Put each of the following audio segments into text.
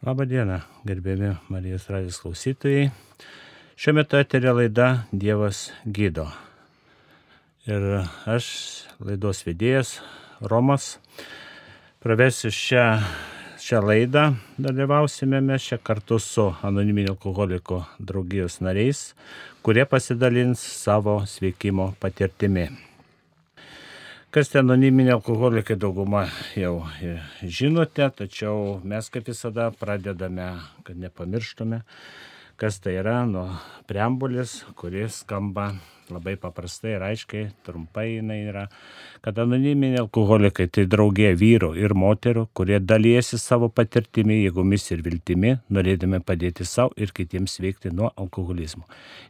Labą dieną, gerbėmi Marijos radijos klausytojai. Šiuo metu eterė laida Dievas gydo. Ir aš, laidos vedėjas Romas, pravesiu šią, šią laidą, dalyvausime mes čia kartu su anoniminio alkoholiko draugijos nariais, kurie pasidalins savo sveikimo patirtimi. Kas ten anoniminiai alkoholikai dauguma jau žinote, tačiau mes kaip visada pradedame, kad nepamirštume, kas tai yra nuo preambulės, kuris skamba labai paprastai ir aiškiai, trumpai jinai yra, kad anoniminiai alkoholikai tai draugė vyrų ir moterų, kurie dalyjasi savo patirtimi, jėgomis ir viltimi, norėdami padėti savo ir kitiems veikti nuo alkoholizmo.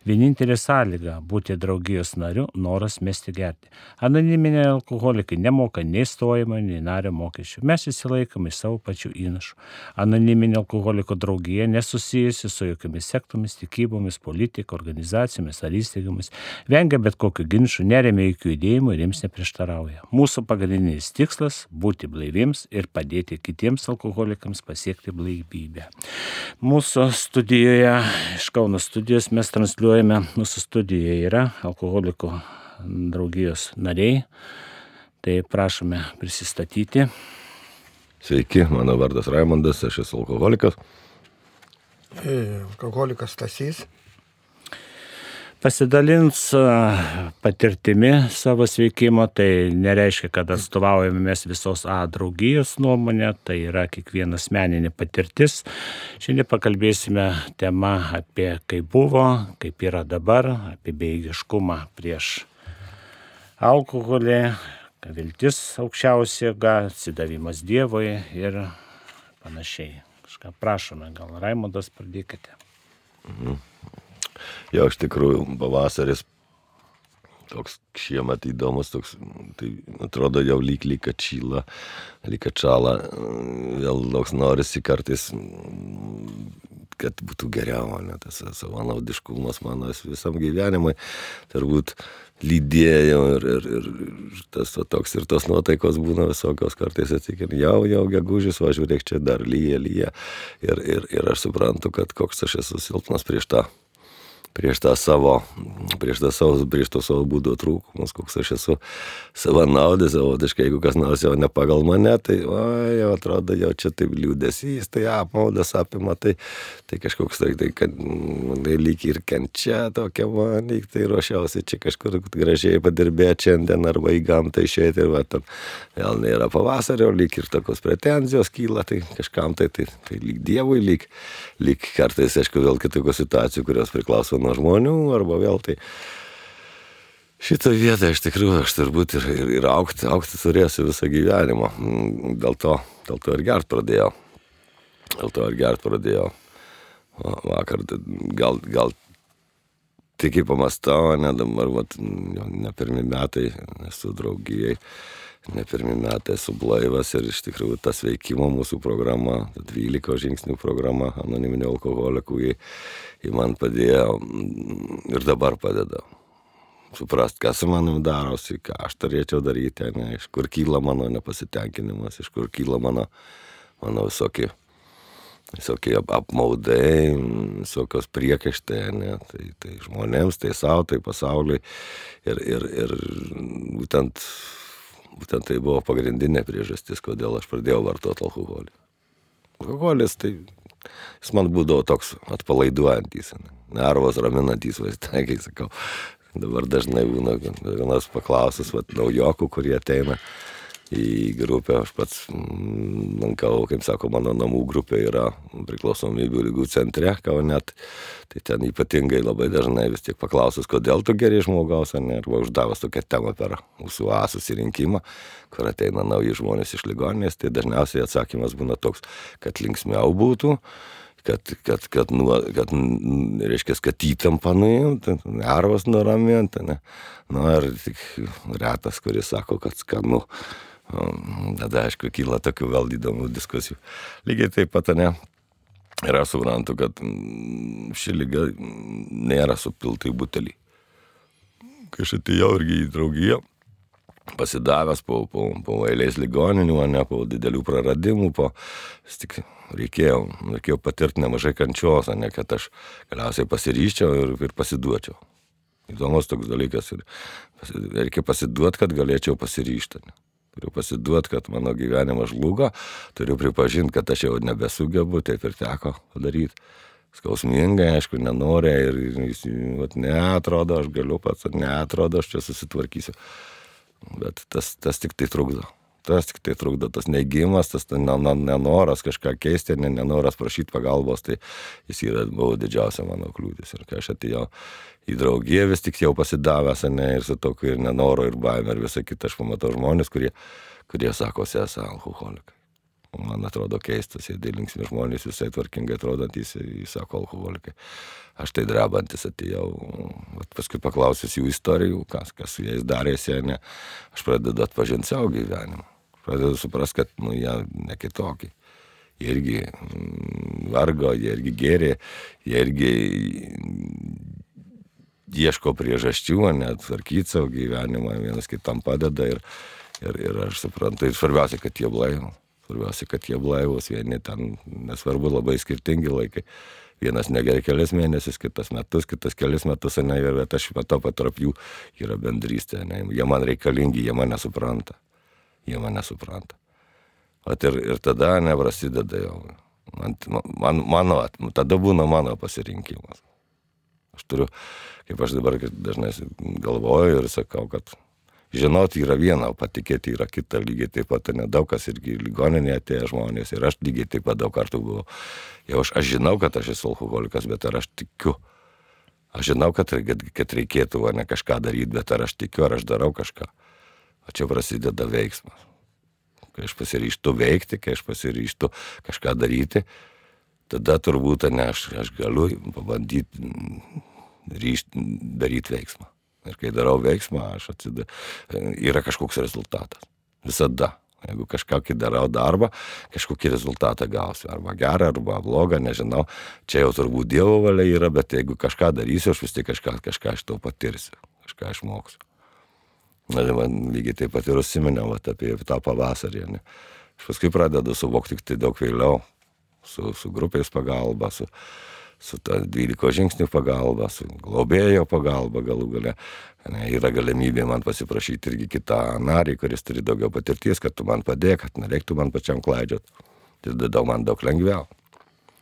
Vienintelė sąlyga būti draugijos nariu - noras mesti gerti. Anoniminiai alkoholikai nemoka nei stojimo, nei nario mokesčių. Mes įsilaikome iš savo pačių įnašų. Anoniminė alkoholiko draugija nesusijusi su jokiamis sektomis, tikybomis, politika, organizacijomis ar įstaigomis vengia bet kokių ginčių, neremia jokių judėjimų ir jiems neprieštarauja. Mūsų pagrindinis tikslas - būti blaiviems ir padėti kitiems alkoholikams pasiekti blaivybę. Mūsų studijoje, iš Kauno studijos mes transliuojame, mūsų studijoje yra alkoholikų draugijos nariai. Tai prašome prisistatyti. Sveiki, mano vardas Raimondas, aš esu alkoholikas. Alkoholikas Tasys pasidalins patirtimi savo sveikimo, tai nereiškia, kad atstovaujame mes visos A draugijos nuomonę, tai yra kiekvienas meninė patirtis. Šiandien pakalbėsime tema apie kaip buvo, kaip yra dabar, apie beigiškumą prieš alkoholį, viltis aukščiausia atsidavimas Dievui ir panašiai. Kažką prašome, gal Raimondas pradėkite. Mhm. Jo, iš tikrųjų, pavasaris toks šiemet įdomus, toks, tai atrodo jau lyg lyg atšyla, lyg atšala, vėl toks norisi kartais, kad būtų geriau, ne tas savanaudiškumas mano visam gyvenimui, turbūt lydėjo ir, ir, ir tas to, toks ir tos nuotaikos būna visokios kartais atsikin, jau, jau gegužis, važiuok čia dar lyja, lyja. Ir, ir, ir aš suprantu, kad koks aš esu silpnas prieš tą prieš tą savo, prieš tą savo, prieš to savo būdo trūkumus, koks aš esu savanaudis, savotiškai, jeigu kas nors jau ne pagal mane, tai, o, jau atrodo, jau čia taip liūdėsys, tai apmaudas apima, tai, tai kažkoks, tai, tai, kad, tai lyg ir kenčia tokia man, lyg tai ruošiausi čia kažkur gražiai padirbėti šiandien arba į gamtą išėti ir va, ten vėl nėra pavasario, lyg ir tokios pretenzijos kyla, tai kažkam tai, tai, tai lyg dievui, lyg, lyg kartais, aišku, vėl kitokios situacijų, kurios priklauso nuo žmonių, arba vėl tai. Šitą vietą iš tikrųjų aš turbūt ir, ir, ir aukti, aukti turėsiu visą gyvenimą. Dėl to, dėl to ir gert pradėjau. Dėl to ir gert pradėjau. Vakar gal, gal tik į pamastau, ne dabar, vat, ne pirmi metai esu draugijai ne pirmi metai esu blaivas ir iš tikrųjų tas veikimo mūsų programa, 12 žingsnių programa anoniminio alkoholikų, jį, jį man padėjo mm, ir dabar padeda. Suprast, kas su manim darosi, ką aš turėčiau daryti, ne, iš kur kyla mano nepasitenkinimas, iš kur kyla mano, mano visokie, visokie apmaudai, visokios priekaištai, ne, tai, tai žmonėms, tai savo, tai pasauliui. Ir, ir, ir būtent Būtent tai buvo pagrindinė priežastis, kodėl aš pradėjau vartoti alkoholį. Alkoholis tai jis man būdavo toks atpalaiduojantis, nervos raminantis vaistai, kai sakau. Dabar dažnai būna vienas paklausas, vat, naujokų, kurie ateina į grupę. Aš pats mm, lankau, kaip sako, mano namų grupė yra priklausomybių lygų centre, Kaunet. Tai ten ypatingai labai dažnai vis tiek paklausus, kodėl tu geri žmogaus, ne, arba uždavęs tokią temą per mūsų A susirinkimą, kur ateina nauji žmonės iš ligoninės, tai dažniausiai atsakymas būna toks, kad linksmiau būtų kad, kad, kad, nu, kad reiškia, kad įtampa nuimti, nervas nuraminti. Ne? Nu, ir tik retas, kuris sako, kad skanu. Tada, aišku, kyla tokių vėl įdomių diskusijų. Lygiai taip pat, ne, ir aš suprantu, kad mm, ši lyga nėra supilta į butelį. Kai aš atėjau irgi į draugiją, pasidavęs po, po, po eilės ligoninių, ne po didelių praradimų, po tik reikėjo, reikėjo patirti nemažai kančios, ne kad aš galiausiai pasiryščiau ir, ir pasiduočiau. Įdomus toks dalykas ir reikia pasiduoti, kad galėčiau pasiryšti. Ne. Turiu pasiduoti, kad mano gyvenimas žlugo, turiu pripažinti, kad aš jau nebesugebu, taip ir teko padaryti. Skausmingai, aišku, nenori ir jis, vat, neatrodo, aš galiu pats, neatrodo, aš čia susitvarkysiu. Bet tas, tas tik tai trukdo. Tas tik tai trukdo, tas neigimas, tas nenoras kažką keisti, nenoras prašyti pagalbos, tai jis yra, buvo didžiausia mano kliūtis. Ir kai aš atėjau į draugiją, vis tik jau pasidavęs, ne, ir su tokiu ir nenoro, ir baime, ir visą kitą, aš pamatau žmonės, kurie, kurie sako, esą alkoholikai. Man atrodo keistas, jie linksmi žmonės, visai tvarkingai atrodantys, jis sako alkoholikai. Aš tai drebantis atėjau, paskui klausius jų istorijų, kas, kas su jais darėsi, ne, aš pradedu atpažinti savo gyvenimą. Pradedu suprasti, kad nu, jie ne kitokie. Jie irgi mm, vargo, jie irgi gėrė, jie irgi ieško priežasčių, net tvarkyti savo gyvenimą, vienas kitam padeda ir, ir, ir aš suprantu, ir svarbiausia, kad jie blaivūs. Svarbiausia, kad jie blaivus, vieni ten, nesvarbu, labai skirtingi laikai. Vienas negeria kelias mėnesius, kitas metus, kitas kelias metus, ne, ir aš matau, kad tarp jų yra bendrystė, ne, jie man reikalingi, jie mane supranta. Jie mane supranta. At ir, ir tada neprasideda jau. Man, man, mano, tada būna mano pasirinkimas. Aš turiu, kaip aš dabar dažnai galvoju ir sakau, kad žinoti yra viena, o patikėti yra kita lygiai taip pat, nedaug kas irgi ligoninėje atėjo žmonės ir aš lygiai taip pat daug kartų buvau. Jau aš, aš žinau, kad aš esu alkoholikas, bet ar aš tikiu? Aš žinau, kad, kad, kad reikėtų ne kažką daryti, bet ar aš tikiu, ar aš darau kažką. O čia prasideda veiksmas. Kai aš pasiryštu veikti, kai aš pasiryštu kažką daryti, tada turbūt ne aš, aš galiu pabandyti ryšti, daryti veiksmą. Ir kai darau veiksmą, aš atsidu, yra kažkoks rezultatas. Visada. Jeigu kažkokį darau darbą, kažkokį rezultatą gausiu. Arba gerą, arba blogą, nežinau. Čia jau turbūt Dievo valia yra, bet jeigu kažką darysiu, aš vis tik kažką, kažką iš to patirsiu. Kažką išmoksiu. Na, man lygiai taip pat ir užsiminiau apie tą pavasarį. Ne. Aš paskui pradedu suvokti tik tai daug vėliau. Su, su grupės pagalba, su, su ta 12 žingsnių pagalba, su globėjo pagalba galų gale. Ne, yra galimybė man pasiprašyti irgi kitą narį, kuris turi daugiau patirties, kad tu man padėk, kad nereiktų man pačiam klaidžiot. Tai tada man daug lengviau.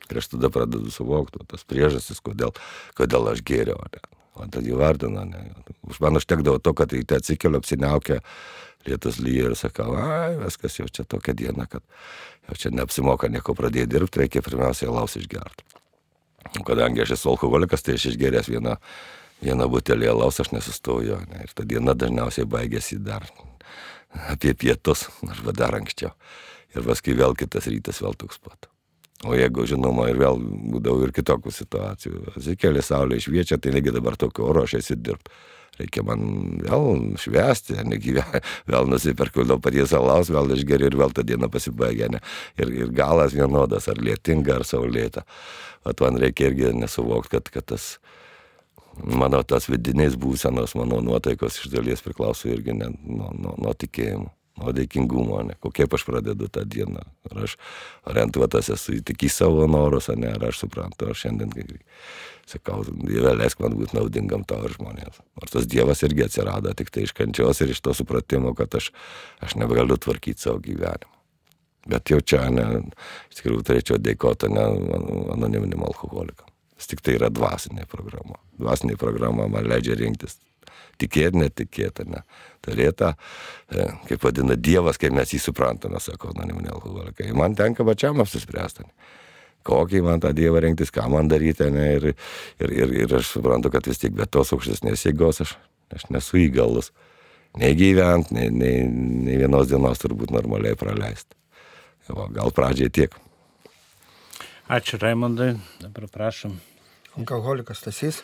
Ir aš tada pradedu suvokti tas priežastis, kodėl, kodėl aš gėriau. Ne. Man tada įvardina. Ne. Už man užtekdavo to, kad ryte atsikeliu, apsiniaukia, lietus lyja ir sakau, ai, viskas jau čia tokia diena, kad jau čia neapsimoka nieko pradėti dirbti, reikia pirmiausia laus išgerti. Kadangi aš esu alkoholikas, tai aš išgeręs vieną, vieną butelį alaus, aš nesustoju. Ne, ir ta diena dažniausiai baigėsi dar apie pietus, aš va dar anksčiau. Ir paskui vėl kitas rytas vėl toks pat. O jeigu, žinoma, ir vėl būdavo ir kitokių situacijų. Atsikėlė saulė išviečia, tai negi dabar tokio oro aš esi dirbti reikia man vėl švęsti, negyventi, vėl nusiperku daug paties alaus, vėl išgeriu ir vėl ta diena pasibaigia. Ne? Ir, ir galas vienodas, ar lietinga, ar saulėta. O man reikia irgi nesuvokti, kad, kad tas mano tas vidinės būsenos, mano nuotaikos iš dalies priklauso irgi ne, nuo, nuo, nuo tikėjimo nuo dėkingumo, ne, kaip aš pradedu tą dieną. Ar aš orientuotas esu tik į savo norus, ne, ar aš suprantu, ar šiandien sakau, Dieve, leisk man būti naudingam tau ir žmonėms. Nors tas Dievas irgi atsirado tik tai iš kančios ir iš to supratimo, kad aš, aš nebegaliu tvarkyti savo gyvenimą. Bet jau čia, ne, iš tikrųjų, turėčiau dėkoti ne anoniminiam alkoholikam. Vis tik tai yra dvasinė programa. Dvasinė programa man leidžia rinktis. Tikėti, netikėti, ne. Turėta, e, kaip vadina Dievas, kaip mes jį suprantame, sako anoniminiai alkoholikai. Man tenka pačiam apsispręsti. Kokį man tą Dievą rinktis, ką man daryti. Ne, ir, ir, ir, ir aš suprantu, kad vis tik be tos aukštesnės jėgos aš, aš nesu įgalus nei gyventi, nei, nei, nei vienos dienos turbūt normaliai praleisti. Va, gal pradžiai tiek. Ačiū Raimondai, dabar prašom. Alkoholikas Tasys.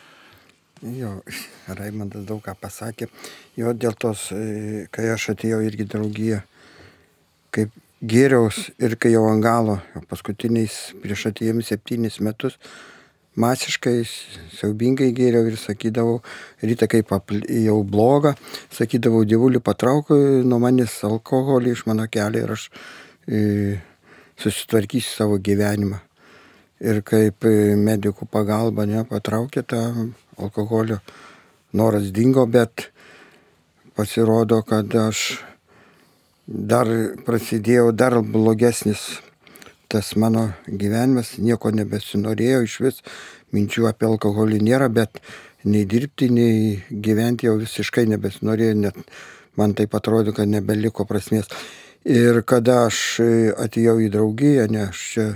Jo, Raimondas daug ką pasakė. Jo dėl tos, e, kai aš atėjau irgi draugiją, kaip gėriaus ir kai jau ant galo, paskutiniais prieš atėjim septynis metus, masiškai, siaubingai gėriau ir sakydavau, ryte kaip jau bloga, sakydavau, dievulį patrauk nuo manęs alkoholį iš mano kelio ir aš e, susitvarkysiu savo gyvenimą. Ir kaip e, medikų pagalba nepatraukė tą alkoholio, noras dingo, bet pasirodo, kad aš dar prasidėjau dar blogesnis tas mano gyvenimas, nieko nebesinorėjau, iš vis minčių apie alkoholį nėra, bet nei dirbti, nei gyventi jau visiškai nebesinorėjau, net man tai atrodo, kad nebeliko prasmės. Ir kada aš atėjau į draugiją, ne, aš čia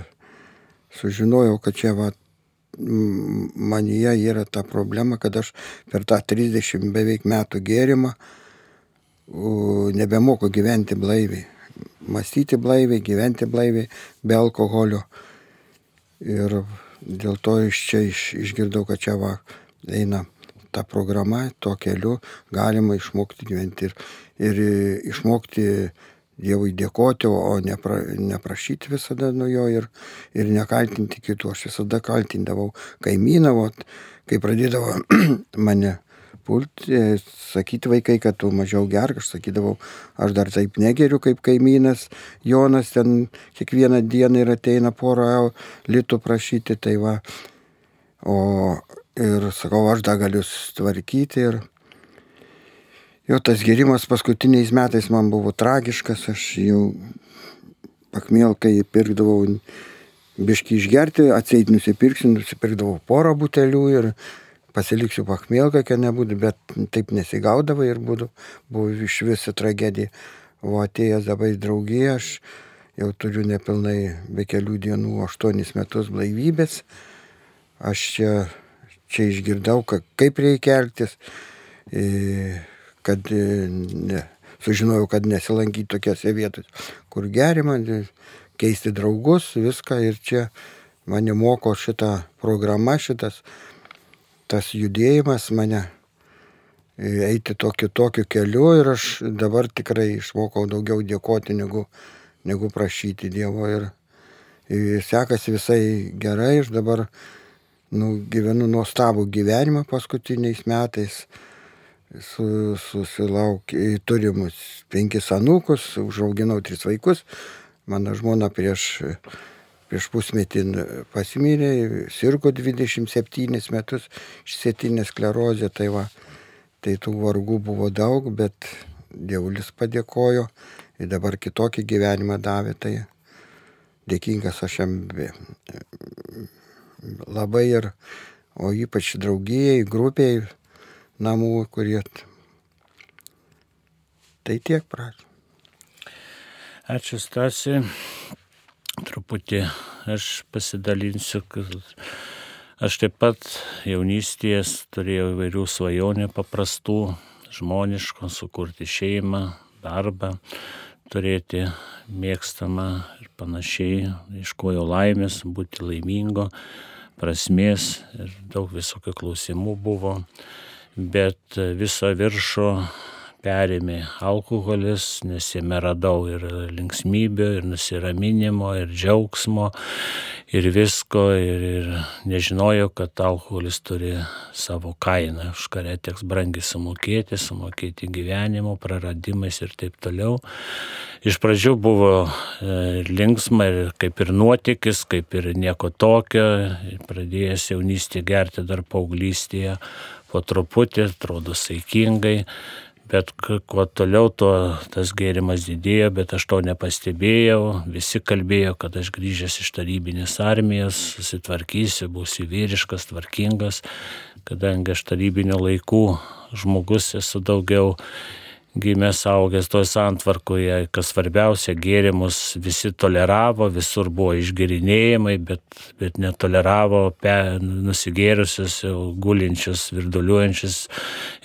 sužinojau, kad čia va, manyje yra ta problema, kad aš per tą 30 beveik metų gėrimą nebemoku gyventi blaiviai mąstyti blaiviai, gyventi blaiviai, be alkoholio. Ir dėl to iš čia iš, išgirdau, kad čia va eina ta programa, to keliu galima išmokti gyventi ir, ir išmokti Dievui dėkoti, o nepra, neprašyti visada nuo jo ir, ir nekaltinti kitų. Aš visada kaltindavau kaimyną, kai pradėdavo mane pulti, e, sakyti vaikai, kad tu mažiau gerk, aš sakydavau, aš dar taip negeriu kaip kaimynas, Jonas ten kiekvieną dieną ir ateina porą litų prašyti, tai va. O ir sakau, aš dar galiu tvarkyti ir jo tas gerimas paskutiniais metais man buvo tragiškas, aš jau pakmėlkai pirkdavau biški išgerti, atseit nusipirksiu, nusipirkdavau porą butelių ir pasiliksiu pachmielką, kad nebūtų, bet taip nesigaudavo ir būtų, buvo iš viso tragedija. O atėjęs dabar į draugiją, aš jau turiu nepilnai be kelių dienų aštuonis metus blaivybės. Aš čia, čia išgirdau, kaip reikia elgtis, kad ne, sužinojau, kad nesilankyti tokiose vietose, kur gerima, keisti draugus, viską ir čia mane moko šitą programą, šitas tas judėjimas mane eiti tokiu tokiu keliu ir aš dabar tikrai išmokau daugiau dėkoti negu, negu prašyti Dievo ir, ir sekasi visai gerai, aš dabar nu, gyvenu nuostabų gyvenimą paskutiniais metais, su, susilaukė, turimus penkis anūkus, užauginau tris vaikus, mano žmona prieš prieš pusmetį pasimirė, sirgo 27 metus išsėtinė sklerozė, tai va, tai tų vargų buvo daug, bet Dievulis padėkojo ir dabar kitokį gyvenimą davė, tai dėkingas aš jam labai ir, o ypač draugijai, grupiai namų, kurie. Tai tiek prašau. Ačiū Stasi truputį aš pasidalinsiu, kad aš taip pat jaunystėje turėjau įvairių svajonių paprastų, žmoniškų, sukurti šeimą, darbą, turėti mėgstamą ir panašiai, iškojo laimės, būti laimingo, prasmės ir daug visokių klausimų buvo, bet viso viršo perėmė alkoholis, nes jame radau ir linksmybę, ir nusiraminimo, ir džiaugsmo, ir visko, ir, ir nežinojau, kad alkoholis turi savo kainą, už kurią teks brangiai sumokėti, sumokėti gyvenimo, praradimais ir taip toliau. Iš pradžių buvo e, linksma ir kaip ir nuotykis, kaip ir nieko tokio, pradėjęs jaunystėje gerti dar paauglystėje, po truputį, atrodo saikingai, Bet kuo toliau, tuo tas gėrimas didėjo, bet aš to nepastebėjau. Visi kalbėjo, kad aš grįžęs iš tarybinės armijos, susitvarkysiu, būsiu vyriškas, tvarkingas, kadangi aš tarybinio laikų žmogus esu daugiau gimęs augęs toj santvarkoje, kas svarbiausia, gėrimus visi toleravo, visur buvo išgerinėjimai, bet, bet netoleravo pe, nusigėrusius, gulinčius, virduliuojančius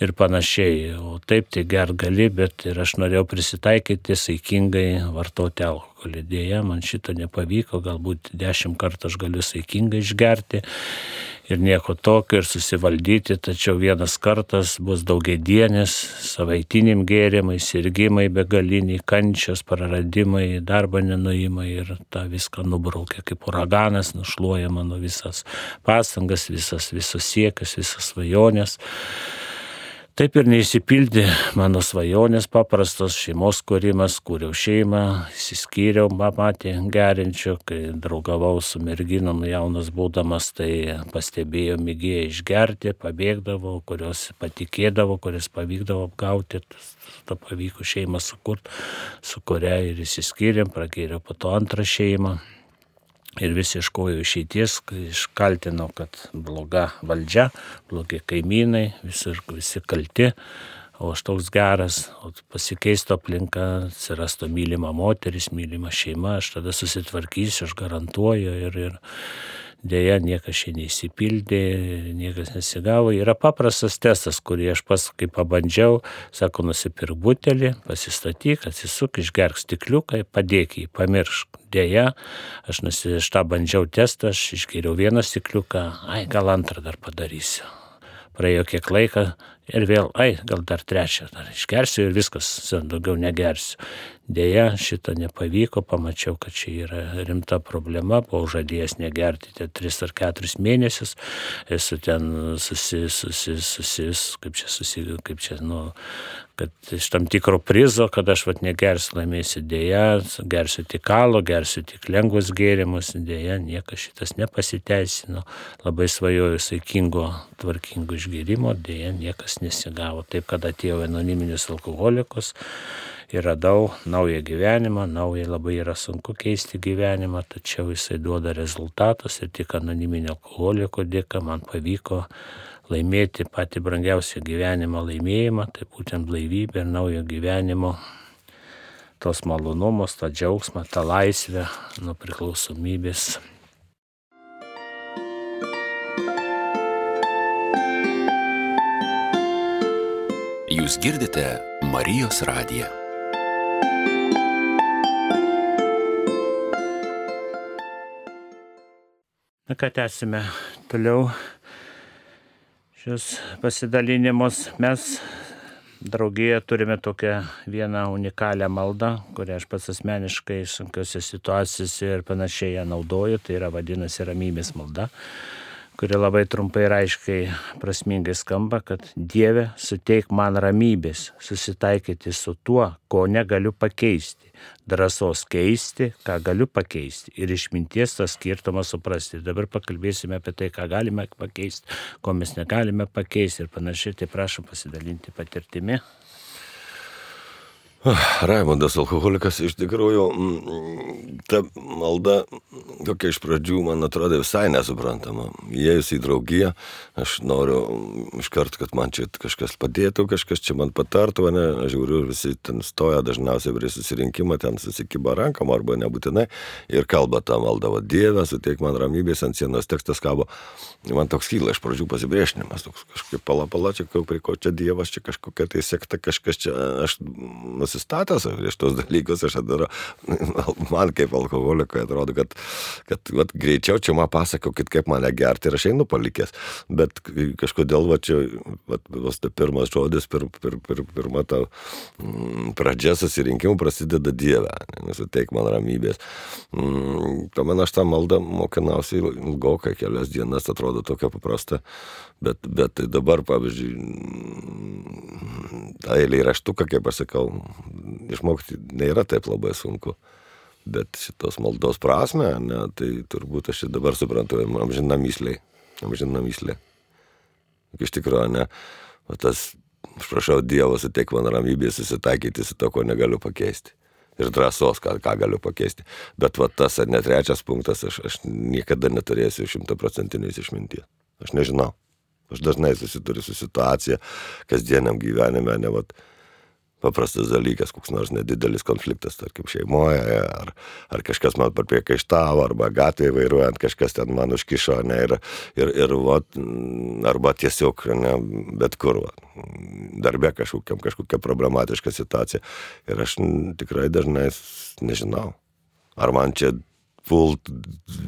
ir panašiai. O taip tai ger gali, bet ir aš norėjau prisitaikyti saikingai vartoti alkoholį. Dėja, man šito nepavyko, galbūt dešimt kartų aš galiu saikingai išgerti ir nieko tokio, ir susivaldyti, tačiau vienas kartas bus daugiedienis, savaitiniam gėrimai, sirgymai begaliniai, kančios, praradimai, darbo nenuimai ir tą viską nubraukia kaip uraganas, nušluoja mano visas pastangas, visas, visas siekius, visas svajonės. Taip ir neįsipildė mano svajonės paprastos šeimos kūrimas, kūriau šeimą, įsiskyriau, matė gerinčių, kai draugavau su merginom jaunas būdamas, tai pastebėjau mėgėję išgerti, pabėgdavo, kurios patikėdavo, kurias pavykdavo apgauti, tą pavyko šeimą sukurti, su kuria ir įsiskyrėm, pragėriau po to antrą šeimą ir vis ieškojo išeities, iškaltino, kad bloga valdžia, blogi kaimynai, visi, visi kalti, o aš toks geras, o pasikeisto aplinka, atsirastų mylima moteris, mylima šeima, aš tada susitvarkysiu, aš garantuoju ir, ir Deja, niekas šiandien neįsipildė, niekas nesigavo. Yra paprastas testas, kurį aš pas, kai pabandžiau, sako, nusipirk butelį, pasistatyk, atsisuk, išgerk stikliuką, padėk jį, pamiršk. Deja, aš, nusi, aš tą bandžiau testą, aš išgeriau vieną stikliuką, ai, gal antrą dar padarysiu. Praėjo kiek laiko, ir vėl, ai, gal dar trečią, dar išgersiu ir viskas, daugiau negersiu. Deja, šito nepavyko, pamačiau, kad čia yra rimta problema, buvau žadėjęs negerti ten 3 ar 4 mėnesius, esu ten susi, susi, susi, kaip čia, susi, kaip čia, nu, kad iš tam tikro prizo, kad aš vat negersiu, laimėsiu dėja, gersiu tik kalo, gersiu tik lengvus gėrimus, dėja, niekas šitas nepasiteisino, labai svajoju saikingo, tvarkingo išgėrimo, dėja, niekas nesigavo. Taip, kad atėjau anoniminius alkoholikus ir radau naują gyvenimą, naują labai yra sunku keisti gyvenimą, tačiau jisai duoda rezultatus ir tik anoniminio alkoholiko dėka man pavyko laimėti patį brangiausią gyvenimo laimėjimą, tai būtent blaivybę ir naujo gyvenimo tos malonumus, tą džiaugsmą, tą laisvę nuo priklausomybės Jūs girdite Marijos radiją. Na ką tęsime toliau šios pasidalinimus. Mes draugėje turime tokią vieną unikalią maldą, kurią aš pats asmeniškai sunkiose situacijose ir panašiai ją naudoju. Tai yra vadinasi ramybės malda kuri labai trumpai ir aiškiai prasmingai skamba, kad Dieve suteik man ramybės, susitaikyti su tuo, ko negaliu pakeisti, drąsos keisti, ką galiu pakeisti ir išminties tą skirtumą suprasti. Dabar pakalbėsime apie tai, ką galime pakeisti, ko mes negalime pakeisti ir panašiai, tai prašom pasidalinti patirtimi. Raimondas alkoholikas iš tikrųjų, mm, ta malda tokia iš pradžių man atrodo visai nesuprantama. Įėjus į draugiją, aš noriu iškart, kad man čia kažkas padėtų, kažkas čia man patartų, ne, aš žiūriu, visi ten stoja dažniausiai prie susirinkimo, ten susikyba rankom arba nebūtinai ir kalba tą maldą, va Dieve, suteik man ramybės ant sienos tekstas kabo. Man toks kyla iš pradžių pasipriešinimas, toks kažkaip palapala, čia prie ko čia Dievas, čia kažkokia tai sekta, kažkas čia, aš nusistatęs prieš tos dalykus, aš darau, man kaip alkoholikui atrodo, kad, kad vat, greičiau čia man pasakokit, kaip mane gerti ir aš einu palikęs. Bet kažkodėl, va čia, va, vos tai pirmas žodis, pir, pir, pir, pirma ta mm, pradžia susirinkimų prasideda Dieve, nesuteik man ramybės. Mm, Tuomet aš tą maldą mokinausi ilgokai, kelias dienas atrodo tokia paprasta, bet, bet dabar, pavyzdžiui, tą eilį raštuką, kaip aš sakau, išmokti nėra taip labai sunku. Bet šitos maldos prasme, ne, tai turbūt aš dabar suprantu, amžina myslė. Amžina myslė. Iš tikrųjų, ne, o tas, aš prašau Dievo, suteik man ramybę susitaikyti su to, ko negaliu pakeisti. Ir drąsos, ką, ką galiu pakeisti. Bet va tas, ar net trečias punktas, aš, aš niekada neturėsiu šimtaprocentinės išminties. Aš nežinau. Aš dažnai susiduriu su situacija kasdieniam gyvenime, ne, vat, paprastas dalykas, koks nors nedidelis konfliktas, tarkim, šeimoje, ar, ar kažkas man priekaištavo, arba gatvėje vairuojant kažkas ten man užkišo, ne, ir, ir, ir vat, arba tiesiog, ne, bet kur, va, darbė kažkokiam, kažkokia problematiška situacija. Ir aš tikrai dažnai nežinau, ar man čia pult,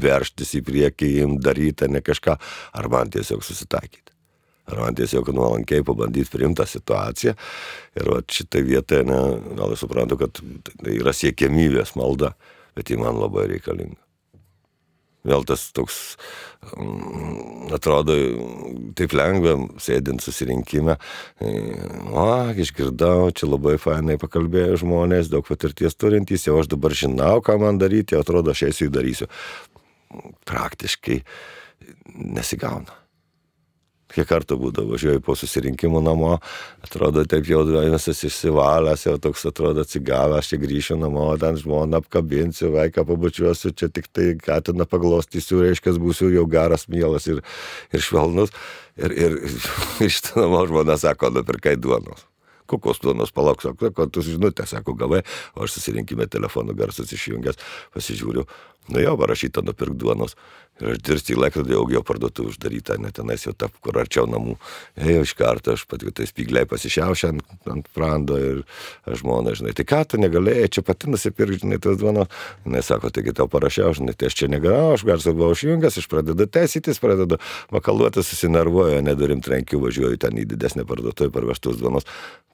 verštis į priekį, daryti, ne kažką, ar man tiesiog susitaikyti. Ar man tiesiog nuolankiai pabandyti priimti tą situaciją. Ir va, šitą vietą, ne, gal aš suprantu, kad tai yra siekiamybės malda, bet ji man labai reikalinga. Vėl tas toks, mm, atrodo, taip lengva, sėdint susirinkime, o, išgirdau, čia labai fainai pakalbėjo žmonės, daug patirties turintys, jau aš dabar žinau, ką man daryti, atrodo, aš eisiu įdarysiu. Praktiškai nesigauna kiek kartų būdavo, važiuoju po susirinkimų namo, atrodo taip jau visas išsivalęs, jau toks atrodo atsigavęs, čia grįšiu namo, ten žmoną apkabinsiu, vaiką pabučiuosiu, čia tik tai katiną paglostysiu, reiškia, būsiu jau geras, mielas ir, ir švelnus. Ir, ir iš to namo žmona sako, nupirkai duonos kokios duonos palauk, sako, kad tu žinutę, sako, gavai, o aš susirinkime telefonų garsas išjungęs, pasižiūriu, nu jo, parašyta nupirk duonos. Ir aš dirsti į laikrodį, jau jo parduotuvė uždaryta, net tenais jau tap, kur arčiau namų. Ėjau iš karto, aš pat tai spygliai pasišiaušę ant, ant prando ir žmona, žinai, tai ką tu negalėjai, čia pati nusipirkti, žinai, tas duonos. Jis sako, taigi tau parašiau, žinai, tai aš čia negalėjau, aš garsą buvau išjungęs, aš pradedu teisytis, pradedu makaluoti, susinervuoju, nedurim trenkiu, važiuoju ten į didesnę parduotuvę parvežtus duonos.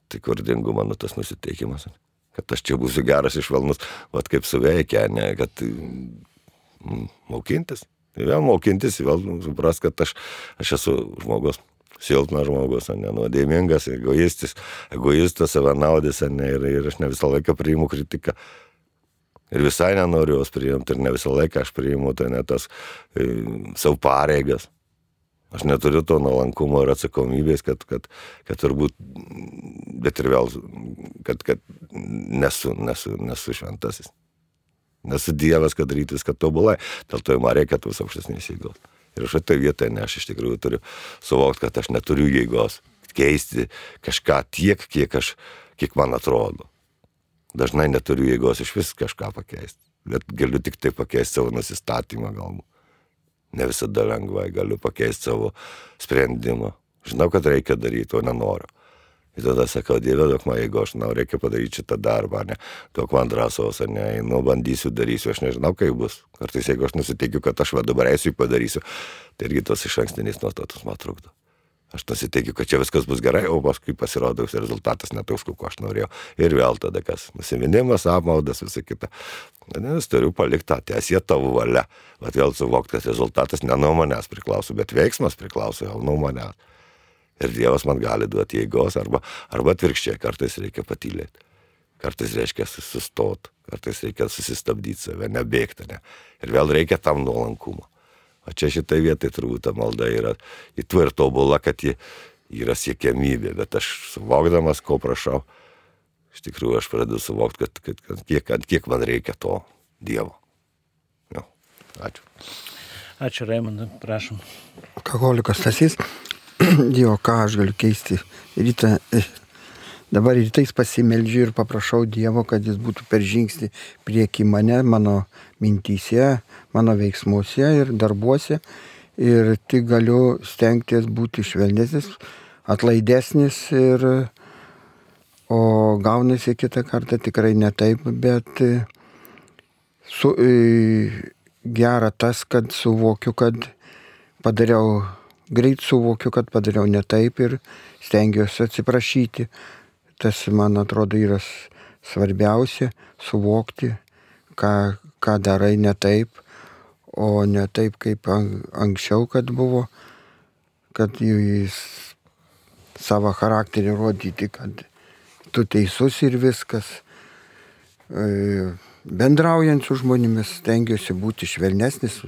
Tai kur dingo mano tas nusiteikimas? Kad aš čia būsiu geras išvalnus, vad kaip suveikia, ne, kad mm, mokintis. Tai vėl mokintis, vėl supras, kad aš, aš esu žmogus, silpnas žmogus, ne, nuodėmingas, egoistis, egoistas, savanaudis, ne, ir, ir aš ne visą laiką priimu kritiką. Ir visai nenoriu jos priimti, ir ne visą laiką aš priimu tai ne tas e, savo pareigas. Aš neturiu to nuolankumo ir atsakomybės, kad, kad, kad turbūt, bet ir vėl, kad, kad nesu, nesu, nesu šventasis. Nesu Dievas, kad daryti viską tobulai, dėl to man reikia tos aukštesnės jėgos. Ir šitoje vietoje ne, aš iš tikrųjų turiu suvokti, kad aš neturiu jėgos keisti kažką tiek, kiek, aš, kiek man atrodo. Dažnai neturiu jėgos iš vis kažką pakeisti, bet galiu tik tai pakeisti savo nusistatymą galbūt. Ne visada lengvai galiu pakeisti savo sprendimą. Žinau, kad reikia daryti, o nenoriu. Ir tada sakau, Dieve, duok man, jeigu aš nau, reikia padaryti šitą darbą, ne, duok man drąsos, ne, nu, bandysiu, darysiu, aš nežinau, kaip bus. Kartais, jeigu aš nusiteikiu, kad aš va dabar eisiu, padarysiu, tai irgi tos iš ankstinės nuostatos man trukdo. Aš nusiteikiu, kad čia viskas bus gerai, o paskui pasirodo, rezultatas netoks, kokio aš norėjau. Ir vėl tada kas? Nusiminimas, apmaudas, visa kita. Nes turiu palikti tą tiesę tavo valia. Bet vėl suvokti, kad rezultatas ne nuo manęs priklauso, bet veiksmas priklauso jau nuo manęs. Ir Dievas man gali duoti jėgos, arba, arba atvirkščiai, kartais reikia patylėti. Kartais reikia sustot, kartais reikia susistabdyti save, nebėgti. Ne? Ir vėl reikia tam nuolankumo. O čia šitai vietai turbūt ta malda yra įtva ir tobula, kad ji yra siekiamybė, bet aš suvokdamas, ko prašau, iš tikrųjų aš pradedu suvokti, kad, kad, kad kiek, kad kiek man reikia to Dievo. Jo, ačiū. Ačiū, Raimondai, prašom. Alkoholikas Tasys jo, ką aš galiu keisti. Ryta, dabar rytais pasimeldžiu ir paprašau Dievo, kad jis būtų per žingsnį prieki mane, mano mintyse, mano veiksmuose ir darbuose. Ir tik galiu stengtis būti švelnesnis, atlaidesnis ir, o gaunasi kitą kartą tikrai ne taip, bet su, gera tas, kad suvokiu, kad padariau greit suvokiu, kad padariau ne taip ir stengiuosi atsiprašyti. Tas, man atrodo, yra svarbiausia - suvokti, ką, ką darai ne taip, o ne taip, kaip anksčiau, kad buvo, kad jis savo charakterį rodyti, kad tu teisus ir viskas. E, bendraujant su žmonėmis stengiuosi būti švelnesnis,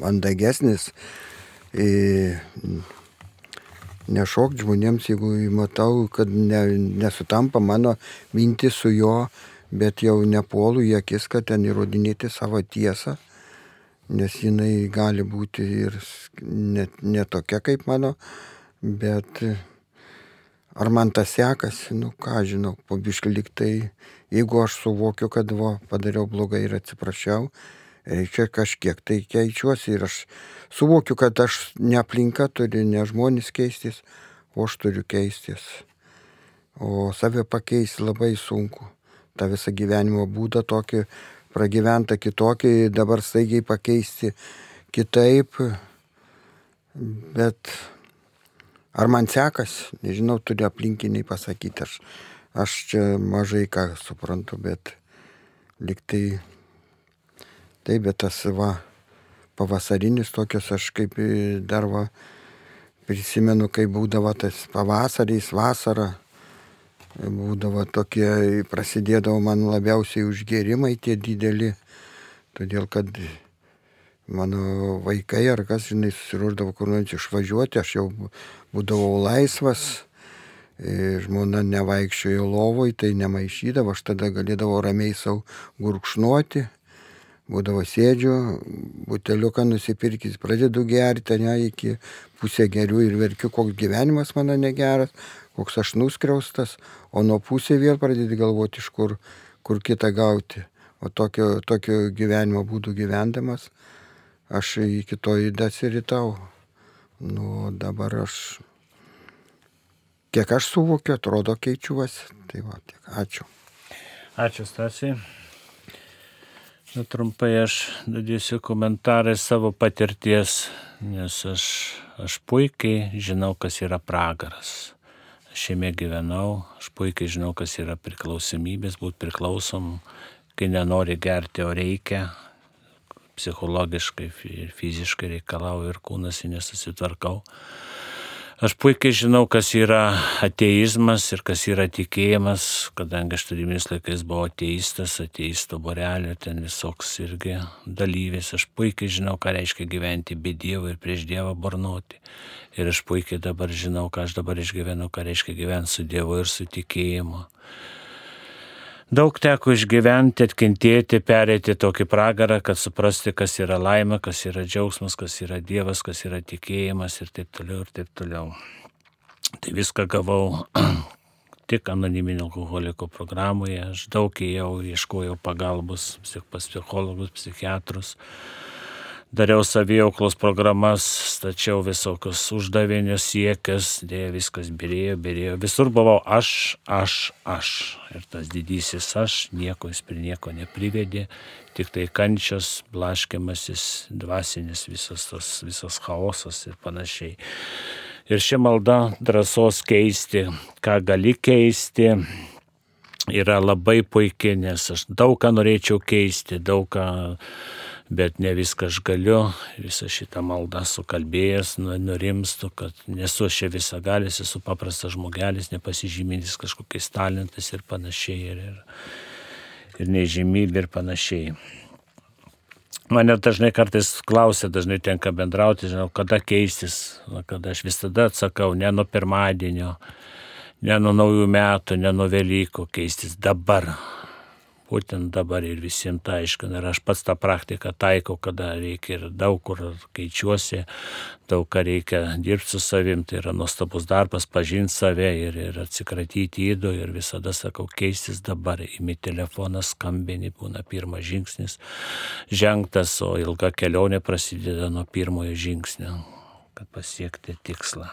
mandagesnis, nešok žmonėms, jeigu matau, kad ne, nesutampa mano mintis su jo, bet jau nepuolu į akis, kad ten įrodinėti savo tiesą, nes jinai gali būti ir net ne tokia kaip mano, bet ar man tas sekasi, nu ką žinau, po biškai liktai, jeigu aš suvokiu, kad va, padariau blogai ir atsiprašiau, reikia kažkiek tai keičiuosi ir aš suvokiu, kad aš ne aplinka turi, ne žmonės keistis, o aš turiu keistis. O save pakeisti labai sunku. Ta visą gyvenimo būdą tokį pragyventa kitokiai, dabar staigiai pakeisti kitaip. Bet ar man sekas, nežinau, turi aplinkiniai pasakyti, aš, aš čia mažai ką suprantu, bet liktai taip, bet tas va pavasarinis tokios aš kaip dar va prisimenu, kai būdavo tas pavasariais, vasara, būdavo tokie, prasidėdavo man labiausiai užgerimai tie dideli, todėl kad mano vaikai ar kas, žinai, susiruošdavo kur nors išvažiuoti, aš jau būdavau laisvas, e, žmona nevaikščiojo lovoj, tai nemaišydavo, aš tada galėdavau ramiai savo gurkšnuoti, būdavo sėdžiu, buteliuką nusipirkis, pradedu gerti, ne, iki pusę gerių ir verkiu, koks gyvenimas mano negeras, koks aš nuskriaustas, o nuo pusė vėl pradedi galvoti, iš kur, kur kitą gauti. O tokio, tokio gyvenimo būdų gyvendamas, aš iki to įdasiritau. Nu, dabar aš, kiek aš suvokiu, atrodo keičiuosi. Tai va, tiek. Ačiū. Ačiū, Stasiai. Na, trumpai aš dadysiu komentarai savo patirties, nes aš, aš puikiai žinau, kas yra pragaras. Aš jame gyvenau, aš puikiai žinau, kas yra priklausomybės, būti priklausom, kai nenori gerti, o reikia, psichologiškai ir fiziškai reikalauju ir kūnas nesusitvarkau. Aš puikiai žinau, kas yra ateizmas ir kas yra tikėjimas, kadangi aš turimais laikais buvau ateistas, ateisto borelio, ten visoks irgi dalyvis. Aš puikiai žinau, ką reiškia gyventi be Dievo ir prieš Dievą bornuoti. Ir aš puikiai dabar žinau, ką aš dabar išgyvenu, ką reiškia gyventi su Dievu ir su tikėjimu. Daug teko išgyventi, atkentėti, perėti tokį pragarą, kad suprasti, kas yra laimė, kas yra džiaugsmas, kas yra Dievas, kas yra tikėjimas ir taip toliau ir taip toliau. Tai viską gavau tik anoniminio alkoholiko programoje, aš daug ėjau, ieškojau pagalbos pas psichologus, psichiatrus dariau saviauklos programas, stačiau visokius uždavinius, siekius, dėja viskas birėjo, birėjo. Visur buvau aš, aš, aš. Ir tas didysis aš nieko jis prie nieko neprivedė, tik tai kančios, blaškimasis, dvasinis visas tas, visas chaosas ir panašiai. Ir ši malda drąsos keisti, ką gali keisti, yra labai puikiai, nes aš daug ką norėčiau keisti, daug ką bet ne viską aš galiu, visą šitą maldą sukalbėjęs, nu, nurimstu, kad nesu aš čia visagalis, esu paprastas žmogelis, nepasižymintis kažkokiais talentais ir panašiai, ir, ir, ir nežymybė ir panašiai. Mane dažnai kartais klausia, dažnai tenka bendrauti, žinau, kada keistis, kada aš visada atsakau, ne nuo pirmadienio, ne nuo naujų metų, ne nuo Velykų, keistis dabar būtent dabar ir visiems tai aiškina. Ir aš pats tą praktiką taikau, kada reikia ir daug kur keičiuosi, daug ką reikia dirbti su savim, tai yra nuostabus darbas, pažinti save ir, ir atsikratyti įdo ir visada sakau, keistis dabar, imi telefoną, skambini, būna pirmas žingsnis žengtas, o ilga kelionė prasideda nuo pirmojo žingsnio, kad pasiekti tikslą.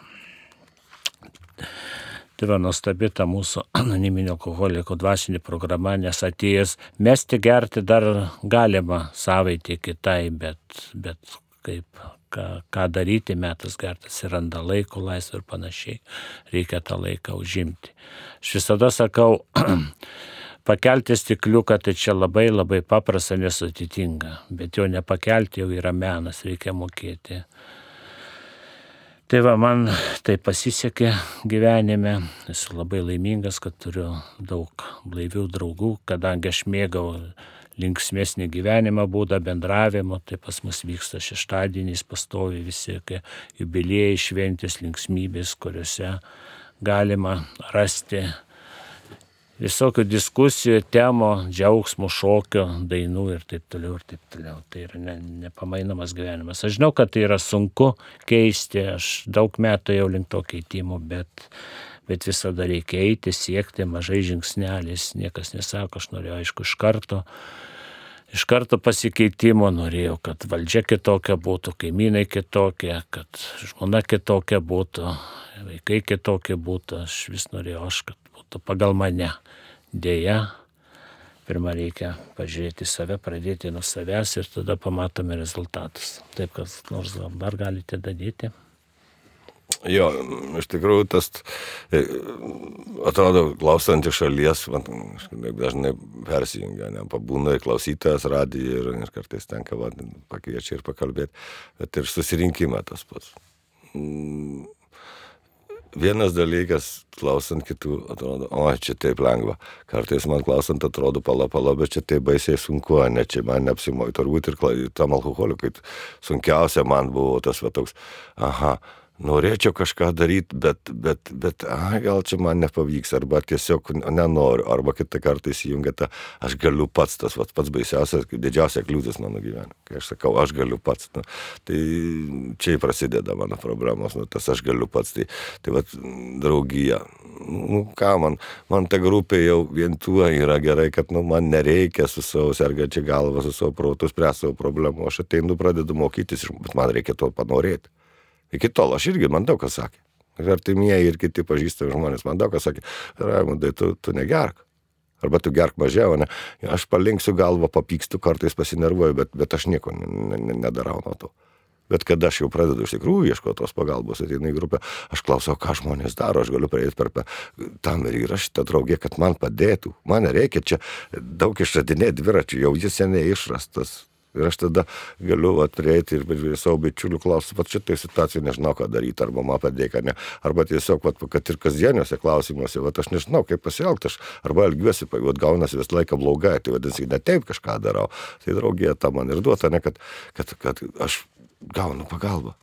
Tai va nuostabi ta mūsų anoniminio alkoholiko dvasinė programa, nes atėjęs mesti gerti dar galima savaitė kitai, bet, bet kaip, ką, ką daryti, metas gerti, atsiranda laiko, laisvė ir panašiai, reikia tą laiką užimti. Aš visada sakau, pakelti stikliuką tai čia labai labai paprasta, nesutitinga, bet jo nepakelti jau yra menas, reikia mokėti Tai va, man tai pasisekė gyvenime, esu labai laimingas, kad turiu daug blaivių draugų, kadangi aš mėgau linksmėsnį gyvenimą būdą bendravimo, tai pas mus vyksta šeštadieniais pastovi visi jubiliejai šventės linksmybės, kuriuose galima rasti visokių diskusijų, temų, džiaugsmų, šokio, dainų ir taip toliau ir taip toliau. Tai yra ne, nepamainomas gyvenimas. Aš žinau, kad tai yra sunku keisti, aš daug metų jau link to keitimo, bet, bet visada reikia eiti, siekti mažai žingsnelis. Niekas nesako, aš noriu aišku iš karto. Iš karto pasikeitimo norėjau, kad valdžia kitokia būtų, kaimynai kitokie, kad žmona kitokia būtų, vaikai kitokie būtų. Aš vis norėjau, aš, kad būtų pagal mane. Deja, pirmą reikia pažiūrėti save, pradėti nuo savęs ir tada pamatome rezultatus. Taip, kas nors dar galite dadėti. Jo, iš tikrųjų tas, e, atrodo, klausant iš šalies, man dažnai persijungia, ne, pabūna ir klausytojas radiją ir, ir kartais tenka va, pakviečia ir pakalbėti, bet ir susirinkime tas pats. Vienas dalykas, klausant kitų, atrodo, o čia taip lengva. Kartais man klausant atrodo, pala, pala, bet čia taip baisiai sunku, ne čia man neapsimoja. Turbūt ir tam alkoholiu, kai sunkiausia man buvo tas va toks, aha, norėčiau kažką daryti, bet, bet, bet a, gal čia man nepavyks, arba tiesiog nenoriu, arba kitą kartą įsijungia tą, aš galiu pats, tas vat, pats baisiausias, didžiausia kliūtis mano gyvenime. Kai aš sakau, aš galiu pats, nu, tai čia prasideda mano problemos, nu, tas aš galiu pats, tai, tai vat, draugija. Nu, ką man, man ta grupė jau vien tuo yra gerai, kad nu, man nereikia su savo sergančia galva, su savo protu spręsti savo problemų. Aš ateinu, pradedu mokytis, bet man reikia to panorėti. Iki tol aš irgi man daug kas sakė. Ir artimieji ir kiti pažįstami žmonės man daug kas sakė, Raimundai, tu, tu negerk. Arba tu gerk mažiau, ne? Aš palinksiu galvą, papykstu, kartais pasinervuoju, bet, bet aš nieko nedarau nuo to. Bet kada aš jau pradedu iš tikrųjų ieškoti tos pagalbos, ateina į grupę, aš klausau, ką žmonės daro, aš galiu prieiti per, tam ir yra šitą draugę, kad man padėtų. Man reikia čia daug išradinėti dviračių, jau jis seniai išrastas. Ir aš tada galiu atrėti ir, ir savo bičiulių klausti, va šitai situacijai nežinau, ką daryti, arba man padėk, ar ne. Arba tiesiog, va, kad ir kasdieniuose klausimuose, va, aš nežinau, kaip pasielgti, aš arba elgiuosi, va, gaunasi visą laiką blogai, tai vadinasi, ne taip kažką darau. Tai draugė tą man ir duota, ne, kad, kad, kad aš gaunu pagalbą.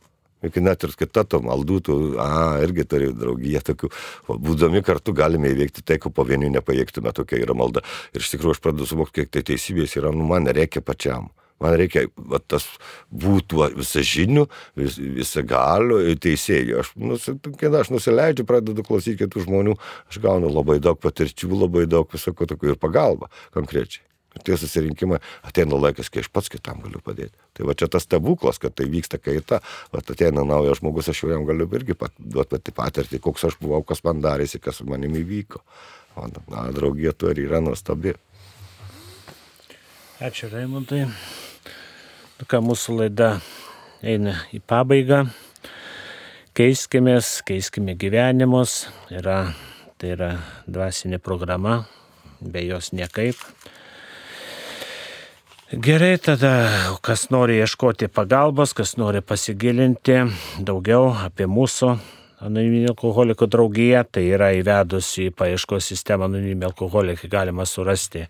Iki net ir kita to maldų, tu, a, irgi turi draugiją tokių, būdami kartu galime įveikti tai, ko po vieni nepajėgtume, tokia yra malda. Ir iš tikrųjų aš pradedu suvokti, kiek tai teisybės yra, nu man reikia pačiam. Man reikia, va, tas būtų visą žinių, vis, visą galių teisėjų. Aš, nu, kai aš nusileidžiu, pradedu klausyti kitų žmonių, aš gaunu labai daug patirčių, labai daug visokio tokio ir pagalba konkrečiai. Ir tie susirinkimai ateina laikas, kai aš pats kitam galiu padėti. Tai va čia tas stebuklas, kad tai vyksta kaita, va ateina naujas žmogus, aš jau jam galiu irgi duoti pati patirtį, koks aš buvau, kas man darėsi, kas su manimi vyko. O, na, draugė tu ir yra nuostabi. Ačiū Raimundai. Ką, mūsų laida eina į pabaigą. Keiskimės, keiskime gyvenimus. Yra, tai yra dvasinė programa, be jos niekaip. Gerai, tada, kas nori ieškoti pagalbos, kas nori pasigilinti daugiau apie mūsų anoniminį alkoholikų draugiją, tai yra įvedus į paieškos sistemą anoniminį alkoholikai galima surasti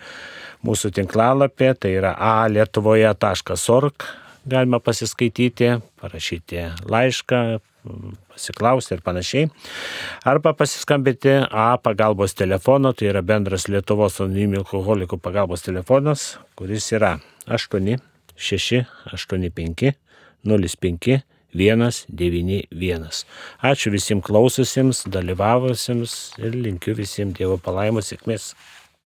mūsų tinklalapį, tai yra alietuvoje.org, galima pasiskaityti, parašyti laišką, pasiklausti ir panašiai. Arba pasiskambinti A pagalbos telefono, tai yra bendras Lietuvos anoniminių alkoholikų pagalbos telefonas, kuris yra 8 6 8 5 05 191. Ačiū visiems klaususiems, dalyvavusiems ir linkiu visiems Dievo palaimos sėkmės.